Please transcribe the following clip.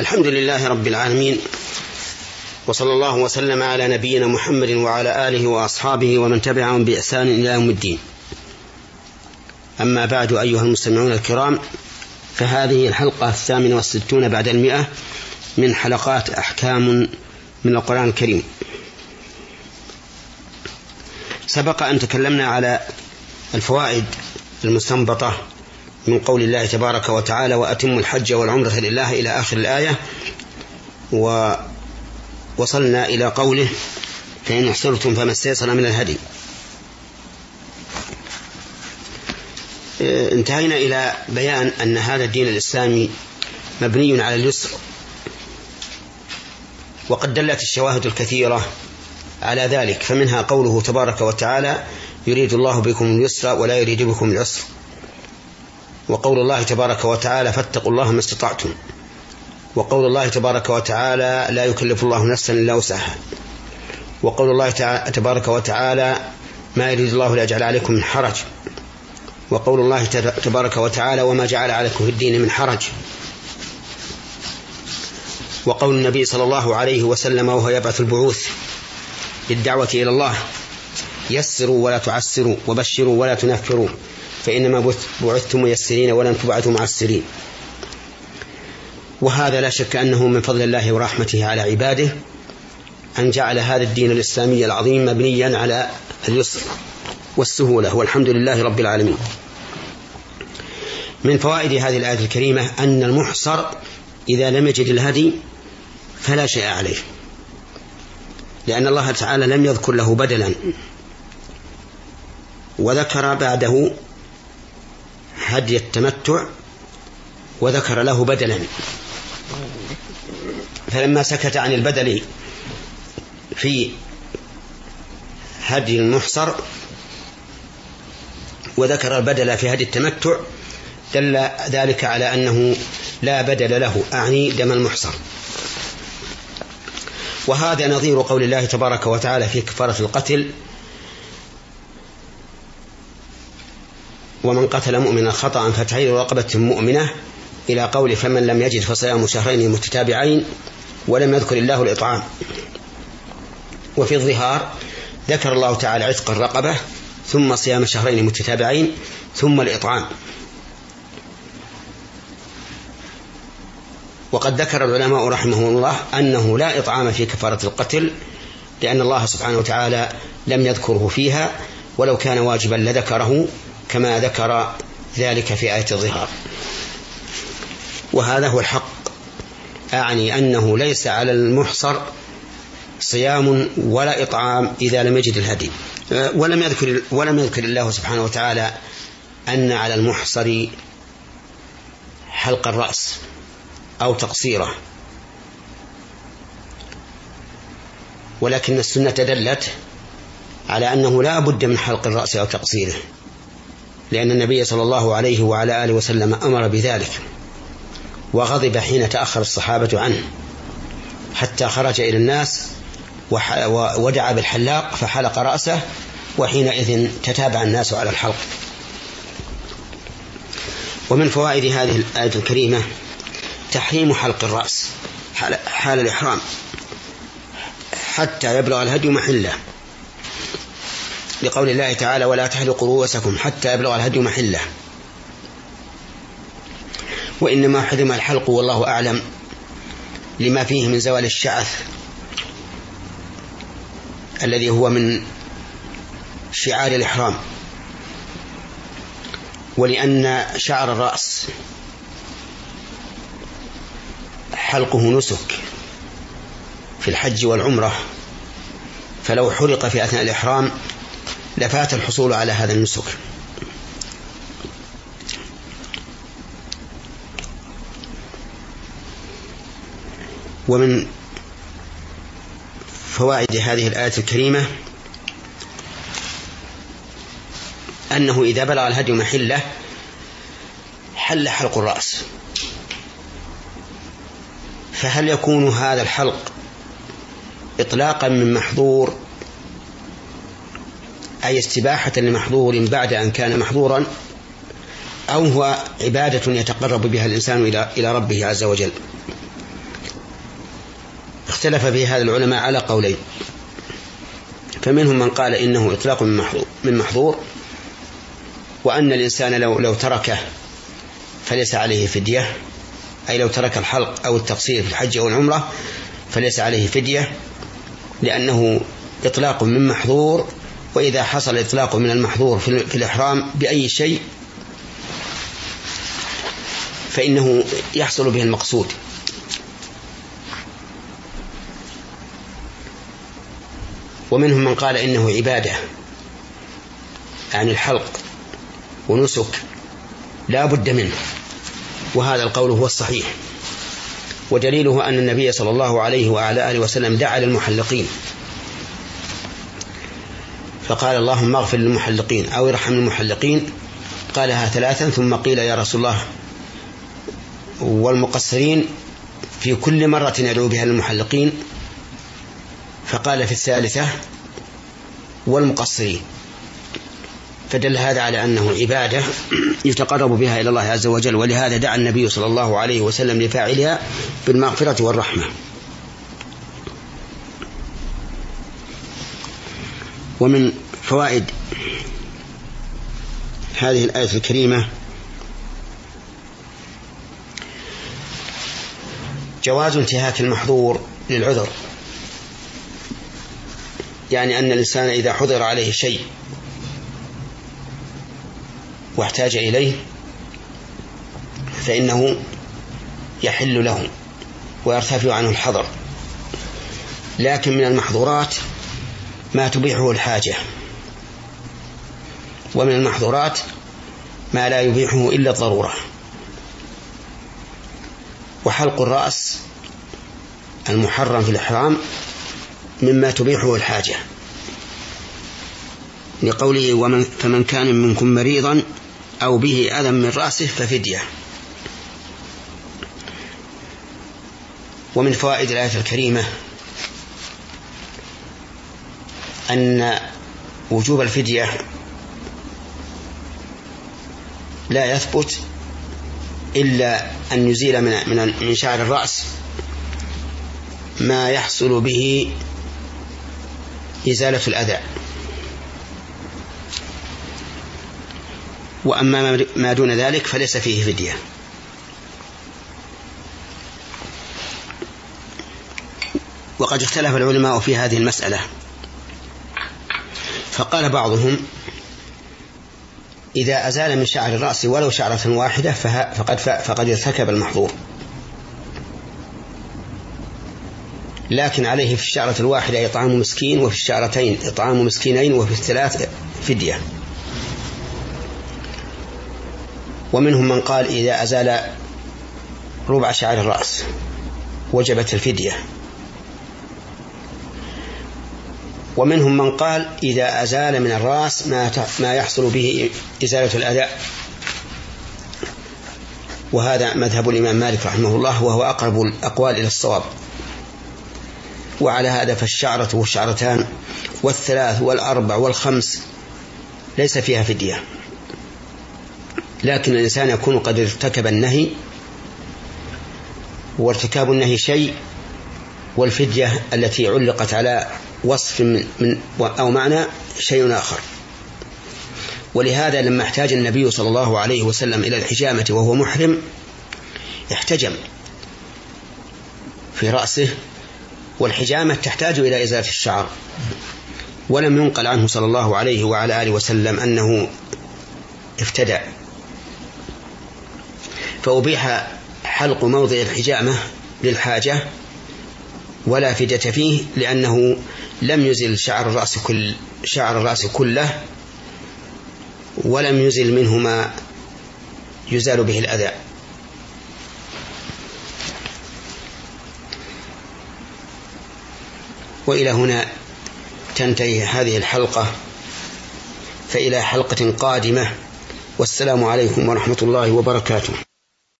الحمد لله رب العالمين وصلى الله وسلم على نبينا محمد وعلى آله وأصحابه ومن تبعهم بإحسان إلى يوم الدين. أما بعد أيها المستمعون الكرام فهذه الحلقة الثامنة والستون بعد المئة من حلقات أحكام من القرآن الكريم. سبق أن تكلمنا على الفوائد المستنبطة من قول الله تبارك وتعالى وأتم الحج والعمرة لله إلى آخر الآية. ووصلنا إلى قوله فإن أحسرتم فما استيسر من الهدي. انتهينا إلى بيان أن هذا الدين الإسلامي مبني على اليسر. وقد دلت الشواهد الكثيرة على ذلك فمنها قوله تبارك وتعالى يريد الله بكم اليسر ولا يريد بكم العسر. وقول الله تبارك وتعالى فاتقوا الله ما استطعتم. وقول الله تبارك وتعالى لا يكلف الله نفسا إلا وسعها. وقول الله تبارك وتعالى ما يريد الله ليجعل عليكم من حرج. وقول الله تبارك وتعالى وما جعل عليكم في الدين من حرج. وقول النبي صلى الله عليه وسلم وهو يبعث البعوث بالدعوة إلى الله يسروا ولا تعسروا وبشروا ولا تنفروا. فإنما بعثتم ميسرين ولم تبعثوا معسرين. وهذا لا شك أنه من فضل الله ورحمته على عباده أن جعل هذا الدين الإسلامي العظيم مبنيا على اليسر والسهولة. والحمد لله رب العالمين. من فوائد هذه الآية الكريمة أن المحصر إذا لم يجد الهدي فلا شيء عليه. لأن الله تعالى لم يذكر له بدلا. وذكر بعده هدي التمتع وذكر له بدلا. فلما سكت عن البدل في هدي المحصر وذكر البدل في هدي التمتع دل ذلك على أنه لا بدل له أعني دم المحصر. وهذا نظير قول الله تبارك وتعالى في كفارة القتل ومن قتل مؤمنا خطأ فتحرير رقبة مؤمنة إلى قول فمن لم يجد فصيام شهرين متتابعين ولم يذكر الله الإطعام. وفي الظهار ذكر الله تعالى عتق الرقبة ثم صيام شهرين متتابعين ثم الإطعام. وقد ذكر العلماء رحمهم الله أنه لا إطعام في كفارة القتل لأن الله سبحانه وتعالى لم يذكره فيها ولو كان واجبا لذكره كما ذكر ذلك في آية الظهار. وهذا هو الحق. أعني أنه ليس على المحصر صيام ولا إطعام إذا لم يجد الهدي. ولم يذكر ولم يذكر الله سبحانه وتعالى أن على المحصر حلق الرأس أو تقصيره. ولكن السنة دلت على أنه لا بد من حلق الرأس أو تقصيره. لأن النبي صلى الله عليه وعلى آله وسلم أمر بذلك وغضب حين تأخر الصحابة عنه حتى خرج إلى الناس ودعا بالحلاق فحلق رأسه وحينئذ تتابع الناس على الحلق. ومن فوائد هذه الآية الكريمة تحريم حلق الرأس حال الإحرام حتى يبلغ الهدي محله. لقول الله تعالى ولا تحلقوا رؤوسكم حتى يبلغ الهدي محله. وإنما حرم الحلق والله أعلم لما فيه من زوال الشعث الذي هو من شعار الإحرام. ولأن شعر الرأس حلقه نسك في الحج والعمرة فلو حرق في أثناء الإحرام لفات الحصول على هذا النسك. ومن فوائد هذه الآية الكريمة أنه إذا بلغ الهدي محلة حل حلق الرأس فهل يكون هذا الحلق إطلاقا من محظور أي استباحة لمحظور بعد أن كان محظورا أو هو عبادة يتقرب بها الإنسان إلى إلى ربه عز وجل. واختلف في هذا العلماء على قولين. فمنهم من قال إنه إطلاق من محظور, من محظور وأن الإنسان لو لو تركه فليس عليه فدية أي لو ترك الحلق أو التقصير في الحج أو العمرة فليس عليه فدية لأنه إطلاق من محظور وإذا حصل إطلاق من المحظور في الإحرام بأي شيء فإنه يحصل به المقصود. ومنهم من قال إنه عبادة يعني الحلق ونسك لا بد منه وهذا القول هو الصحيح. ودليله أن النبي صلى الله عليه وعلى آله وسلم دعا للمحلقين. فقال اللهم اغفر للمحلقين أو ارحم المحلقين. قالها ثلاثا ثم قيل يا رسول الله والمقصرين في كل مرة يدعو بها للمحلقين فقال في الثالثة والمقصرين. فدل هذا على أنه عبادة يتقرب بها إلى الله عز وجل ولهذا دعا النبي صلى الله عليه وسلم لفاعلها بالمغفرة والرحمة. ومن فوائد هذه الآية الكريمة جواز انتهاك المحظور للعذر. يعني أن الإنسان إذا حضر عليه شيء واحتاج إليه فإنه يحل له ويرتفع عنه الحظر. لكن من المحظورات ما تبيحه الحاجة. ومن المحظورات ما لا يبيحه إلا الضرورة. وحلق الرأس المحرم في الإحرام مما تبيحه الحاجة. لقوله ومن فمن كان منكم مريضا أو به أذى من رأسه ففدية. ومن فوائد الآية الكريمة أن وجوب الفدية لا يثبت إلا أن يزيل من من من شعر الرأس ما يحصل به إزالة الأذى. وأما ما دون ذلك فليس فيه فدية. وقد اختلف العلماء في هذه المسألة. فقال بعضهم إذا أزال من شعر الرأس ولو شعرة واحدة فقد فقد ارتكب المحظور. لكن عليه في الشعرة الواحدة إطعام مسكين وفي الشعرتين إطعام مسكينين وفي الثلاث فدية. ومنهم من قال إذا أزال ربع شعر الرأس وجبت الفدية. ومنهم من قال إذا أزال من الرأس ما ما يحصل به إزالة الأذى وهذا مذهب الإمام مالك رحمه الله وهو أقرب الأقوال إلى الصواب. وعلى هذا فالشعرة والشعرتان والثلاث والأربع والخمس ليس فيها فدية. لكن الإنسان يكون قد ارتكب النهي وارتكاب النهي شيء والفدية التي علقت على وصف من, من أو معنى شيء آخر. ولهذا لما احتاج النبي صلى الله عليه وسلم إلى الحجامة وهو محرم احتجم في رأسه والحجامة تحتاج إلى إزالة الشعر. ولم ينقل عنه صلى الله عليه وعلى آله وسلم أنه افتدى. فأبيح حلق موضع الحجامة للحاجة ولا فدية فيه لأنه لم يزل شعر الرأس كل شعر الرأس كله ولم يزل منه ما يزال به الأذى. وإلى هنا تنتهي هذه الحلقة فإلى حلقة قادمة والسلام عليكم ورحمة الله وبركاته.